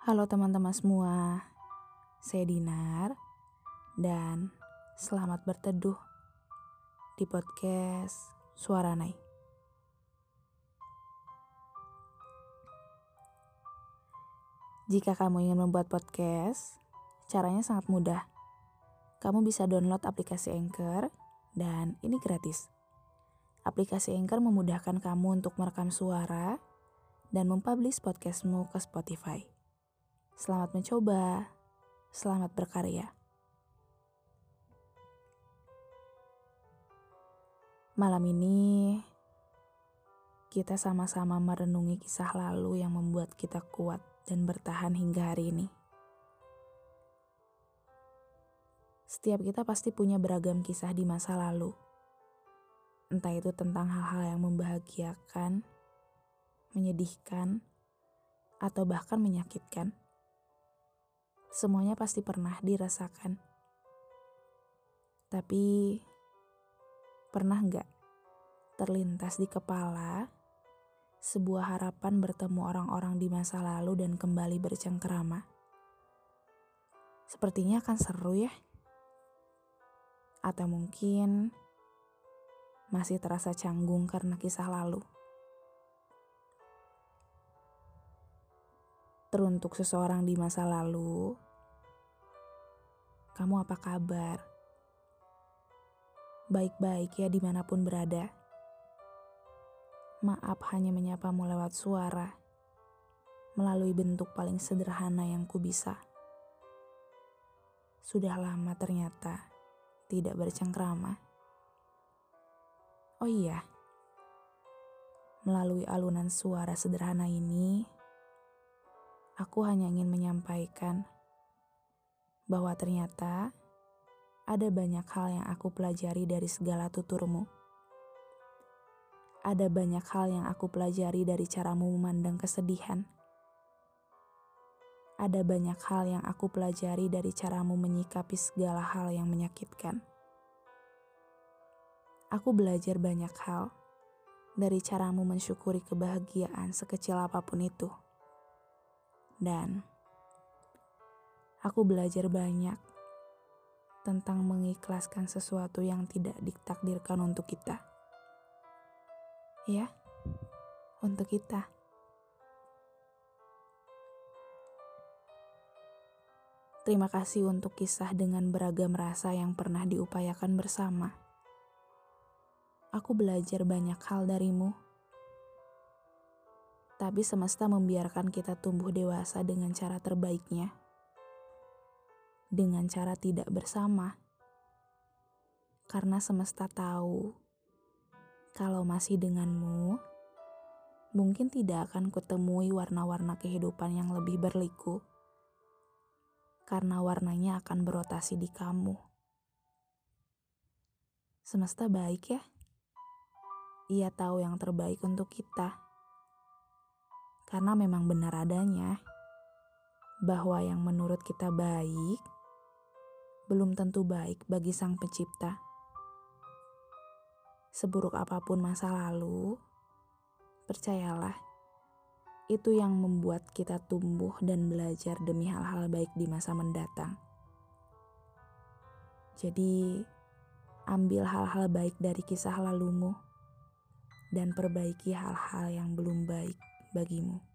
Halo teman-teman semua, saya Dinar dan selamat berteduh di podcast Suara Nai. Jika kamu ingin membuat podcast, caranya sangat mudah. Kamu bisa download aplikasi Anchor dan ini gratis. Aplikasi Anchor memudahkan kamu untuk merekam suara dan mempublish podcastmu ke Spotify. Selamat mencoba, selamat berkarya. Malam ini kita sama-sama merenungi kisah lalu yang membuat kita kuat dan bertahan hingga hari ini. Setiap kita pasti punya beragam kisah di masa lalu. Entah itu tentang hal-hal yang membahagiakan, menyedihkan, atau bahkan menyakitkan. Semuanya pasti pernah dirasakan. Tapi, pernah nggak terlintas di kepala sebuah harapan bertemu orang-orang di masa lalu dan kembali bercengkerama? Sepertinya akan seru ya. Atau mungkin masih terasa canggung karena kisah lalu. Teruntuk seseorang di masa lalu, kamu apa kabar? Baik-baik ya di mana pun berada. Maaf hanya menyapamu lewat suara, melalui bentuk paling sederhana yang ku bisa. Sudah lama ternyata tidak bercengkrama. Oh iya, melalui alunan suara sederhana ini, aku hanya ingin menyampaikan bahwa ternyata ada banyak hal yang aku pelajari dari segala tuturmu. Ada banyak hal yang aku pelajari dari caramu memandang kesedihan. Ada banyak hal yang aku pelajari dari caramu menyikapi segala hal yang menyakitkan. Aku belajar banyak hal dari caramu mensyukuri kebahagiaan sekecil apa pun itu. Dan aku belajar banyak tentang mengikhlaskan sesuatu yang tidak ditakdirkan untuk kita. Ya, untuk kita. Terima kasih untuk kisah dengan beragam rasa yang pernah diupayakan bersama. Aku belajar banyak hal darimu tapi semesta membiarkan kita tumbuh dewasa dengan cara terbaiknya, dengan cara tidak bersama, karena semesta tahu kalau masih denganmu, mungkin tidak akan kutemui warna-warna kehidupan yang lebih berliku, karena warnanya akan berotasi di kamu. Semesta baik ya. Ia tahu yang terbaik untuk kita karena memang benar adanya bahwa yang menurut kita baik belum tentu baik bagi Sang Pencipta. Seburuk apa pun masa lalu, percayalah, itu yang membuat kita tumbuh dan belajar demi hal-hal baik di masa mendatang. Jadi, ambil hal-hal baik dari kisah lalumu dan perbaiki hal-hal yang belum baik bagimu.